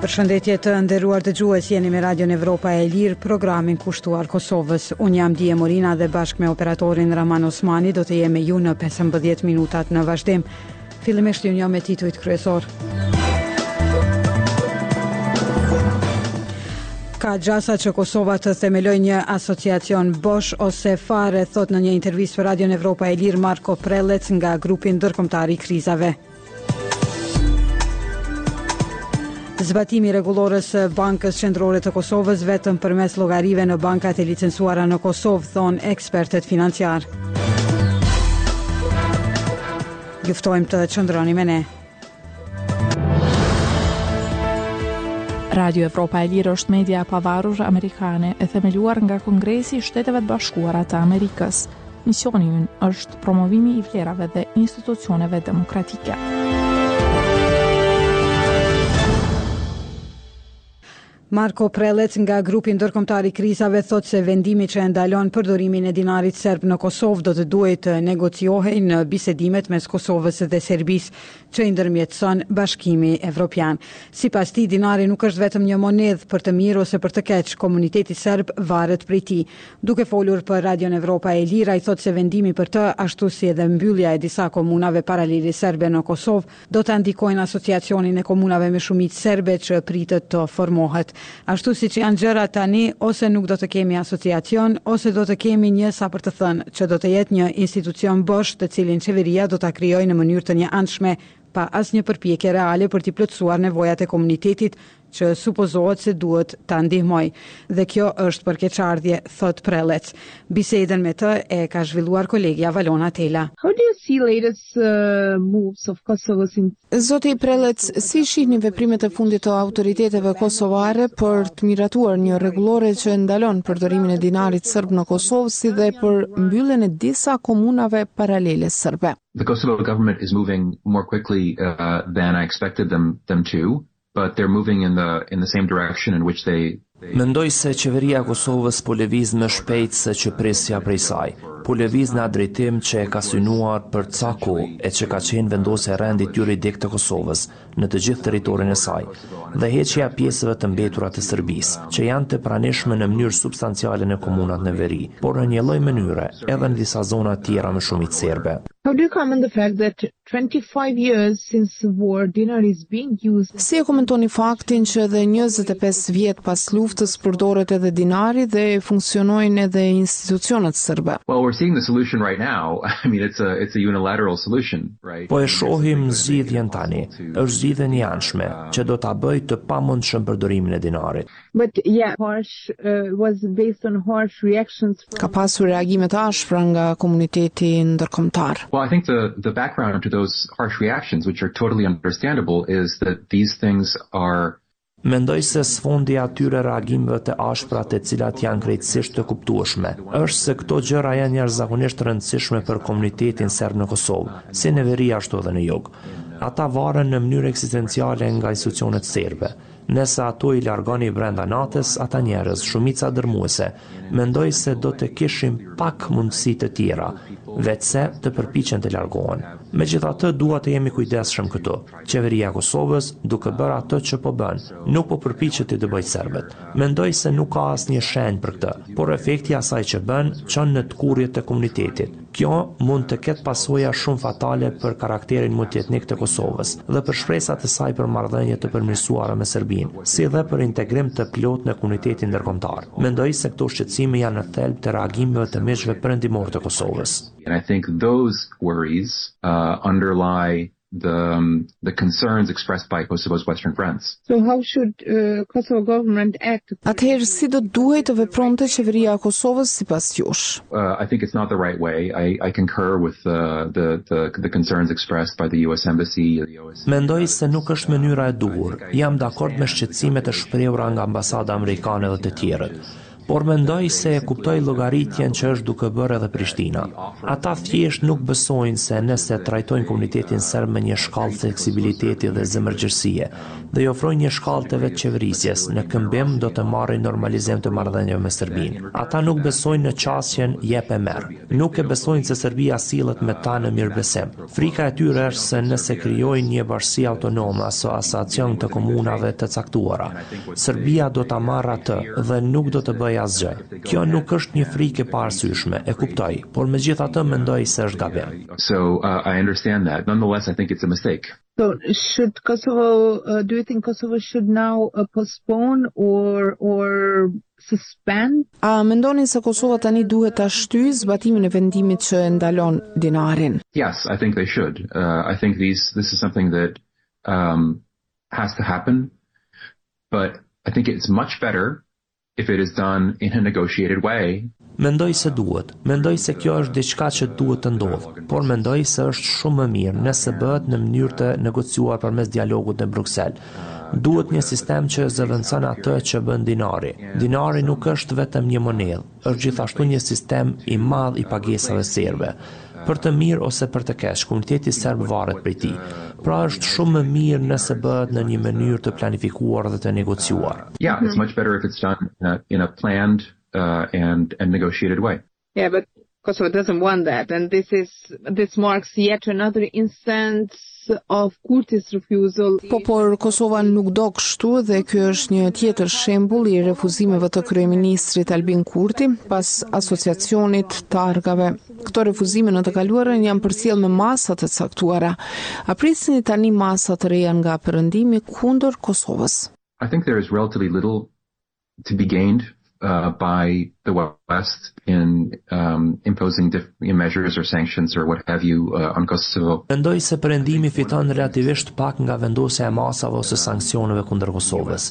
Përshëndetje të nderuar dëgjues, jeni me Radion Evropa e Lirë, programin kushtuar Kosovës. Unë jam Dije Morina dhe bashkë me operatorin Raman Osmani do të jemi me ju në 15 minutat në vazhdim. Fillimisht ju njohim me titujt kryesorë. Ka gjasa që Kosova të themelojë një asociacion bosh ose fare, thotë në një intervistë për Radion Evropa e Lirë Marko Prelec nga Grupi Ndërkombëtar i Krizave. Zbatimi i rregullores së Bankës Qendrore të Kosovës vetëm përmes llogarive në bankat e licensuara në Kosovë, thonë ekspertët financiarë. Ju ftojmë të qëndroni me ne. Radio Evropa e Lirë është media e pavarur amerikane e themeluar nga Kongresi i Shteteve të Bashkuara të Amerikës. Misioni ynë është promovimi i vlerave dhe institucioneve demokratike. Marko Prelec nga Grupi Ndërkombëtar i Krizave thotë se vendimi që e ndalon përdorimin e dinarit serb në Kosovë do të duhej të negociohej në bisedimet mes Kosovës dhe Serbisë, që i ndërmjetëson Bashkimi Evropian. Sipas tij, dinari nuk është vetëm një monedhë, për të mirë ose për të keq, komuniteti serb varet prej tij. Duke folur për Radion Evropa e Lirë, ai thotë se vendimi për të, ashtu si edhe mbyllja e disa komunave paralele serbe në Kosovë, Do ta ndikojnë Asociacionin e komunave me shumicë serbe që pritet të formohet. Ashtu siç janë gjërat tani, ose nuk do të kemi Asociacion, ose do të kemi një sa për të thënë, që do të jetë një institucion bosh të cilin qeveria do ta krijojë në mënyrë të njëanshme, pa asnjë përpjekje reale për t'i plotësuar nevojat e komunitetit që supozohet se duhet ta ndihmojë dhe kjo është për keqardhje, thotë Prelec. Bisedën me të e ka zhvilluar kolegja Valona Tela. How do you see latest moves of Kosovo's in. Zoti Prelec, si i shihni veprimet e fundit të autoriteteve kosovare për të miratuar një rregullore që e ndalon përdorimin e dinarit sërb në Kosovë si dhe për mbylljen e disa komunave paralele sërbe? The Kosovo government is moving more quickly than I expected them them to. but they're moving in the in the same direction in which they Mendoj se qeveria e Kosovës po lëviz më shpejt se që prisja prej saj. Po lëviz në atë drejtim që e ka synuar për ca kohë e që ka qenë vendosja e rendit juridik të Kosovës në të gjithë territorin e saj dhe heqja e pjesëve të mbetura të Serbisë, që janë të pranishme në mënyrë substanciale në komunat në veri, por në një lloj mënyre edhe në disa zona tjera me shumicë serbe. How do you comment the fact that Twenty five years since the war, dinar is being used. Si e komentoni faktin që edhe njëzet e pesë vjet pas luftës përdoret edhe dinari dhe funksionojnë edhe institucionet serbe? Well, we're seeing the solution right now. I mean, it's a it's a unilateral solution, right? Po e shohim zgjidhjen tani. Është zgjidhje e njëanshme, që do ta bëjë të pamundshëm përdorimin e dinarit. Ka pasur reagime të ashpra nga komuniteti ndërkombëtar. Mendoj se sfondi i atyre reagimeve të ashpra të cilat janë krejtësisht të kuptueshme, është se këto gjëra janë jashtëzakonisht të rëndësishme për komunitetin serb në Kosovë, si në veri ashtu edhe në jug. Ata varen në mënyrë ekzistenciale nga institucionet serbe. Nëse ato i largoni brenda natës ata njerëz, shumica dërmuese, mendoj se do të kishin pak mundësi të tjera, veçse të përpiqen të largohen. Megjithatë dua të jem i kujdesshëm këtu. Qeveria e Kosovës, duke bërë atë që po bën, nuk po përpiqet t'i dëbojë serbët. Mendoj se nuk ka asnjë shenjë për këtë, por efekti i asaj që bën çon në tkurrje të komunitetit. Kjo mund të ketë pasoja shumë fatale për karakterin multietnik të Kosovës dhe për shpresat e saj për marrëdhënie të përmirësuara me Serbinë, si dhe për integrim të plotë në komunitetin ndërkombëtar. Mendoj se këto shqetësime janë në thelb të reagimeve të miqve perëndimorë të Kosovës. the concerns expressed by Kosovo's Western friends. So how should uh, Kosovo government act? Atëherë si do të duhej të vepronte qeveria e Kosovës sipas jush? Uh, I think it's not the right way. I I concur with uh, the the the concerns expressed by the US embassy, the OSCE. Mendoj se nuk është mënyra e duhur. Jam dakord me shqetësimet e shprehura nga ambasada amerikane dhe të tjerët. Por mendoj se e kuptoj llogaritjen që është duke bërë edhe Prishtina. Ata thjesht nuk besojnë se nëse trajtojnë komunitetin serb me një shkallë fleksibiliteti dhe zemërgjerësie, dhe i ofrojnë një shkallë të vetëqeverisjes, në këmbim do të marrin normalizim të marrëdhënieve me Serbinë. Ata nuk besojnë në qasjen jep e merr. Nuk e besojnë se Serbia sillet me ta në mirëbesim. Frika e tyre është se nëse krijojnë një bashkësi autonome, aso asociacion të komunave të caktuara, Serbia do ta marrë atë dhe nuk do të bëjë asgjë. Kjo nuk është një frikë e paarsyeshme, e kuptoj, por megjithatë mendoj se është gabim. So, I understand that. Nonetheless, I think it's a mistake. So, should Kosovo, do you think Kosovo should now postpone or or suspend. A mendoni se Kosova tani duhet ta shtyjë zbatimin e vendimit që e ndalon dinarin? Yes, I think they should. I think these this is something that um has to happen. But I think it's much better if it is done in a negotiated way. Mendoj se duhet. Mendoj se kjo është diçka që duhet të ndodhë, por mendoj se është shumë më mirë nëse bëhet në mënyrë të negociuar përmes dialogut në Bruksel. Duhet një sistem që zëvendëson atë që bën dinari. Dinari nuk është vetëm një monedhë, është gjithashtu një sistem i madh i pagesave serbe. Për të mirë ose për të keq, komuniteti serb varet prej tij. Pra është shumë më mirë nëse bëhet në një mënyrë të planifikuar dhe të negociuar. and and negotiated way. Yeah, but Kosovo doesn't want that, and this is this marks yet another instance of Kurti's refusal. Po por Kosova nuk do kështu dhe ky është një tjetër shembull i refuzimeve të kryeministrit Albin Kurti pas asociacionit targave. Këto refuzime në të kaluarën janë përcjellë me masa të caktuara. A prisni tani masa të reja nga Perëndimi kundër Kosovës? I think there is relatively little to be gained by the West in imposing measures or sanctions or what have you on Kosovo. Mendoj se Perëndimi fiton relativisht pak nga vendosja e masave ose sanksioneve kundër Kosovës.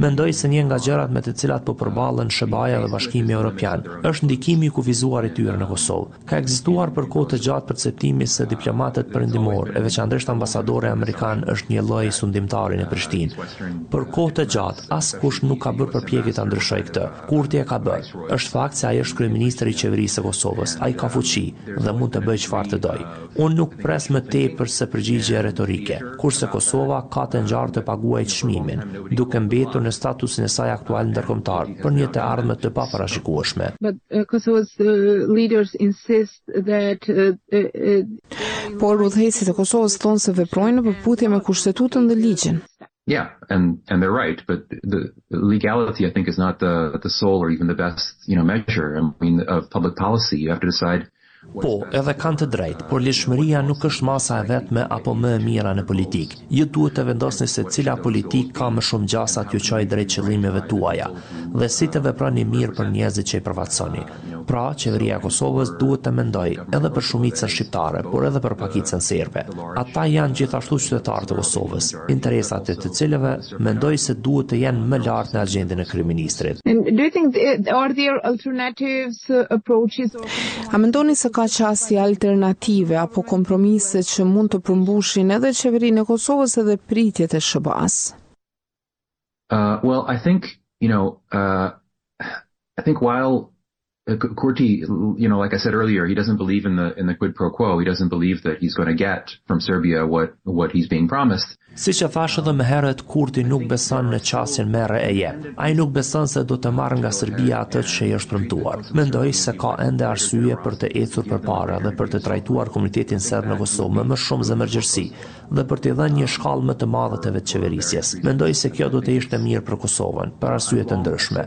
Mendoj se një nga gjërat me të cilat po përballen SHBA-ja dhe Bashkimi Evropian është ndikimi i kufizuar i tyre në Kosovë. Ka ekzistuar për kohë të gjatë perceptimi se diplomatët perëndimorë, e veçanërisht ambasadori amerikan është një lloj sundimtari në Prishtinë. Për kohë të gjatë, askush nuk ka bërë përpjekje ta ndryshojë këtë. Kurti e ka bërë. Është fakt se ai është kryeministri i Qeverisë së Kosovës, ai ka fuqi dhe mund të bëjë çfarë të dojë. Unë nuk pres më tepër se përgjigje retorike, kurse Kosova ka të ngjarë të paguajë çmimin, duke mbetur në statusin e saj aktual ndërkombëtar, për një të ardhme të paparashikueshme. Kosovo's leaders insist that Por udhëheqësit e Kosovës thonë se veprojnë në përputhje me kushtetutën dhe ligjin. Yeah, and and they're right, but the legality I think is not the the sole or even the best, you know, measure I mean of public policy. You have to decide Po, edhe kanë të drejtë, por ligjshmëria nuk është masa e vetme apo më e mira në politikë. Ju duhet të vendosni se cila politikë ka më shumë gjasa t'ju çojë drejt qëllimeve tuaja dhe si të veproni mirë për njerëzit që i përfaqësoni. Pra, Qeveria e Kosovës duhet të mendojë edhe për shumicën shqiptare, por edhe për pakicën serbe. Ata janë gjithashtu qytetarë të Kosovës, interesat e të cilëve mendoj se duhet të jenë më lart në agjendën e kryeministrit. A mendoni se ka qasje alternative apo kompromise që mund të përmbushin edhe qeverinë e Kosovës edhe pritjet e SHBA-së? Uh, well, I think, you know, uh, I think while uh, Kurti, you know, like I said earlier, he doesn't believe in the in the quid pro quo. He doesn't believe that he's going to get from Serbia what what he's being promised. Siç e thashë edhe më herët, Kurti nuk beson në qasjen merre e jep. Ai nuk beson se do të marrë nga Serbia atë që i është premtuar. Mendoj se ka ende arsye për të ecur përpara dhe për të trajtuar komunitetin serb në Kosovë me më shumë zemërgjerësi dhe për t'i dhënë një shkallë më të madhe të vetëqeverisjes. Mendoj se kjo do të ishte mirë për Kosovën, për arsye të ndryshme.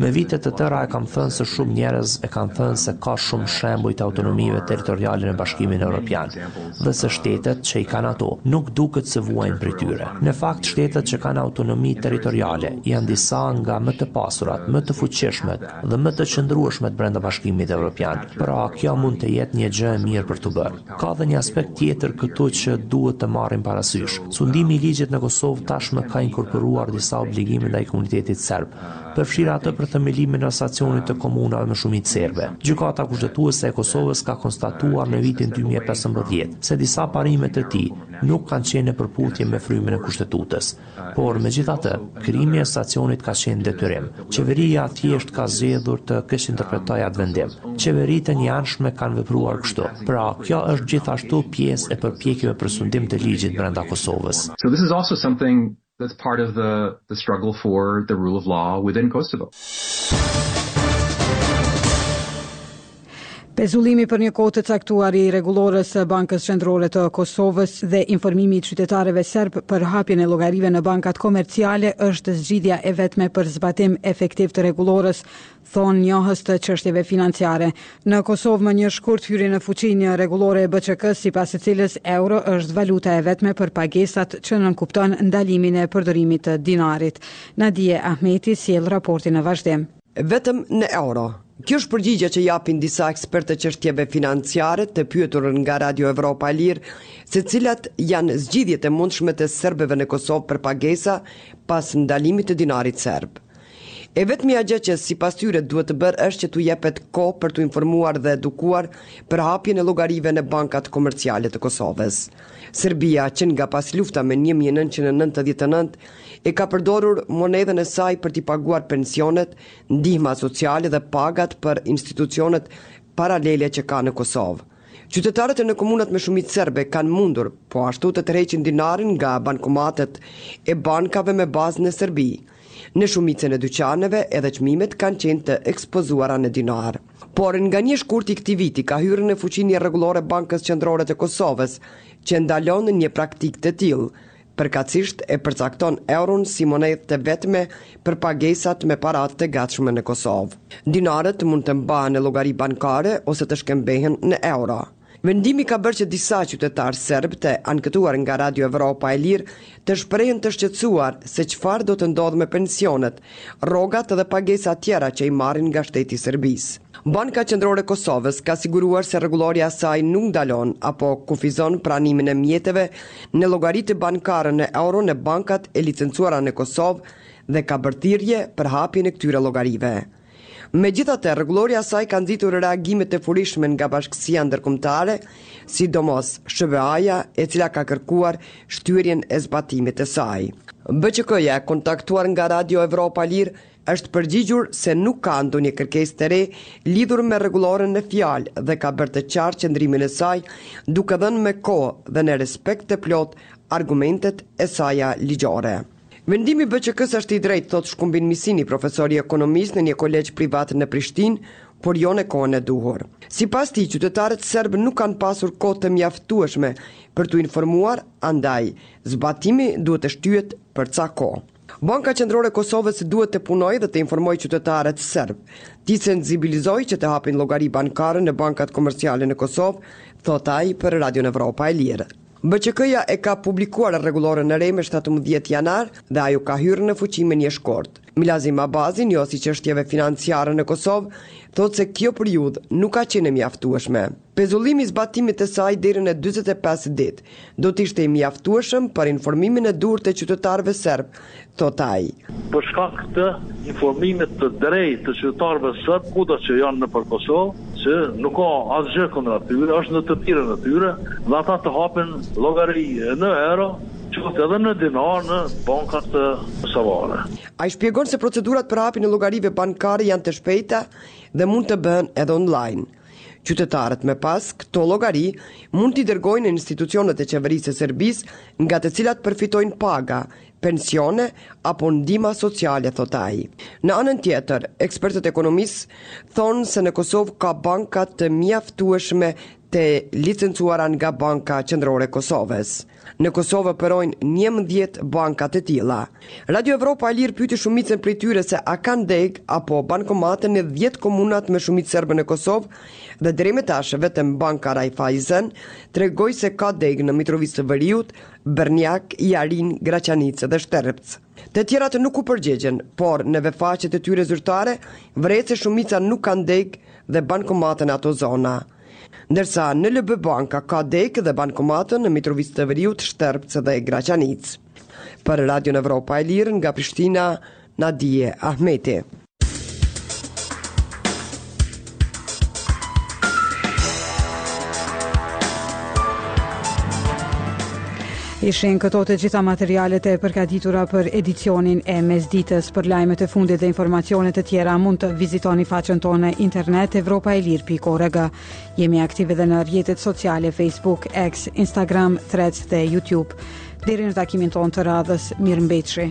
Me vite të tëra e kam thënë dhe shumë njerëz e kanë thënë se ka shumë shembuj të autonomive territoriale në Bashkimin Evropian. dhe se shtetet që i kanë ato nuk duket se vuajnë prej tyre. Në fakt, shtetet që kanë autonomi territoriale janë disa nga më të pasurat, më të fuqishmet dhe më të qëndrueshmet brenda Bashkimit Evropian. Pra, kjo mund të jetë një gjë e mirë për t'u bërë. Ka edhe një aspekt tjetër këtu që duhet të marrim parasysh. Sundimi i ligjit në Kosovë tashmë ka inkorporuar disa obligime ndaj komunitetit serb, përfshirë atë për themelimin e Asociacionit të komunave me shumicë serbe. Gjykata Kushtetuese e Kosovës ka konstatuar në vitin dy mijë e pesëmbëdhjetë se disa parime të tij nuk kanë qenë në përputhje me frymën e Kushtetutës. Por, megjithatë, krijimi i Asociacionit ka qenë detyrim. Qeveria thjesht ka zgjedhur të keqinterpretojë atë vendim. Qeveritë e njëpasnjëshme kanë vepruar kështu. Pra, kjo është gjithashtu pjesë e përpjekjeve për sundim të ligjit brenda Kosovës. That's part of the the struggle for the rule of law within Kosovo. Pezullimi për një kohë të caktuar i rregullores së Bankës Qendrore të Kosovës dhe informimi i qytetarëve serbë për hapjen e llogarive në bankat komerciale është zgjidhja e vetme për zbatim efektiv të rregullores, thonë njohës të çështjeve financiare. Në Kosovë më një shkurt hyri në fuqi një rregullore e BQK-së sipas së cilës euro është valuta e vetme për pagesat që nënkupton ndalimin e përdorimit të dinarit. Nadie Ahmeti sjell raportin në vazhdim. Vetëm në euro. Kjo është përgjigja që japin disa ekspertë të çështjeve financiare të pyetur nga Radio Evropa e Lirë se cilat janë zgjidhjet e mundshme të serbëve në Kosovë për pagesa pas ndalimit të dinarit serb. E vetmja gjë që sipas tyre duhet bërë është që t'u jepet kohë për t'u informuar dhe edukuar për hapjen e llogarive në bankat komerciale të Kosovës. Serbia që nga paslufta më një mijë e nëntëqind e nëntëdhjetë e nëntë e ka përdorur monedhën e saj për t'i paguar pensionet, ndihmat sociale dhe pagat për institucionet paralele që ka në Kosovë. Qytetarët në komunat me shumicë serbe kanë mundur po ashtu të tërheqin dinarin nga bankomatet e bankave me bazë në Serbi. Në shumicën e dyqaneve edhe çmimet kanë qenë të ekspozuara në dinarë. Por nga një shkurti i këtij viti ka hyrë në fuqi një rregullore e Bankës Qendrore të Kosovës që ndalon një praktikë të tillë, përkatësisht e përcakton euron si monedhë të vetme për pagesat me para të gatshme në Kosovë. Dinarët mund të mbahen në llogari bankare ose të shkëmbehen në euro. Vendimi ka bërë që disa qytetarë serbë të anketuar nga Radio Evropa e Lirë të shprehen të shqetësuar se çfarë do të ndodhë me pensionet, rrogat dhe pagesat tjera që i marrin nga shteti i Serbisë. Banka Qendrore e Kosovës ka siguruar se rregullorja e saj nuk ndalon apo kufizon pranimin e mjeteve në llogaritë bankare në euro në bankat e licencuara në Kosovë dhe ka bërë thirrje për hapjen e këtyre llogarive. Megjithatë, rregullorja e saj ka nxitur reagime të furishme nga bashkësia ndërkombëtare, sidomos SHBA-ja, e cila ka kërkuar shtyrjen e zbatimit të saj. BQK-ja, e kontaktuar nga Radio Evropa e Lirë, është përgjigjur se nuk ka ndonjë kërkesë të re lidhur me rregulloren në fjalë dhe ka bërë të qartë qëndrimin e saj, duke dhënë me kohë dhe në respekt të plotë argumentet e saja ligjore. Vendimi i BQK-së është i drejtë, thotë Shkumbin Misini, profesor i ekonomisë në një kolegj privat në Prishtinë, por jo në kohën e duhur. Sipas tij, qytetarët serbë nuk kanë pasur kohë të mjaftueshme për t'u informuar, andaj, zbatimi duhet të shtyhet për ca kohë. Banka Qendrore e Kosovës duhet të punojë dhe të informojë qytetarët serbë, t'i sensibilizojë që të hapin llogari bankare në bankat komerciale në Kosovë, thotë ai për Radion Evropa e Lirë. BQK-ja e ka publikuar rregulloren e re më shtatëmbëdhjetë janar dhe ajo ka hyrë në fuqi më një shkurt. Milazim Abazi, njohës i çështjeve financiare në Kosovë, thotë se kjo periudhë nuk ka qenë e mjaftueshme. Pezullimi i zbatimit të saj deri në dyzet e pesë ditë do të ishte i mjaftueshëm për informimin e duhur të qytetarëve serbë, thotë ai. Për shkak të informimit të drejtë të qytetarëve serbë kudo që janë nëpër Kosovë, që nuk ka asgjë kundra tyre, është në të mirën e tyre dhe ata të hapin llogari në euro, qoftë edhe në dinarë në bankat kosovare. Ai shpjegon se procedurat për hapjen e llogarive bankare janë të shpejta dhe mund të bëhen edhe online. Qytetarët, me pas, këto llogari mund t'i dërgojnë në institucionet e qeverisë së Serbisë nga të cilat përfitojnë paga, pensione apo ndihma sociale, thotë ai. Në anën tjetër, ekspertët e ekonomisë thonë se në Kosovë ka banka të mjaftueshme të licencuara nga Banka Qendrore e Kosovës. Në Kosovë operojnë njëmbëdhjetë banka të tilla. Radio Evropa e Lirë pyeti shumicën prej tyre se a kanë degë apo bankomate në dhjetë komunat me shumicë serbe në Kosovë dhe deri më tash vetëm banka Raiffeisen tregoi se ka degë në Mitrovicë të Veriut, Bërnjak, Jarinë, Graçanicë dhe Shtërpcë. Të tjerat nuk u përgjigjën, por në uebfaqet e tyre zyrtare vërehet se shumica nuk kanë degë dhe bankomate në ato zona. Ndërsa, NLB Banka ka degë dhe bankomatë në Mitrovicë të Veriut, Shtërpcë dhe Graçanicë. Për Radion Evropa e Lirë nga Prishtina, Nadie Ahmeti. Ishin këto të gjitha materialet e përgatitura për edicionin e mesditës. Për lajmet e fundit dhe informacione të tjera mund të vizitoni faqen tonë në internet evropaelire.org. Jemi aktivë edhe në rrjetet sociale Facebook, X, Instagram, Threads dhe YouTube. Deri në takimin tonë të radhës, mirëmbetshi.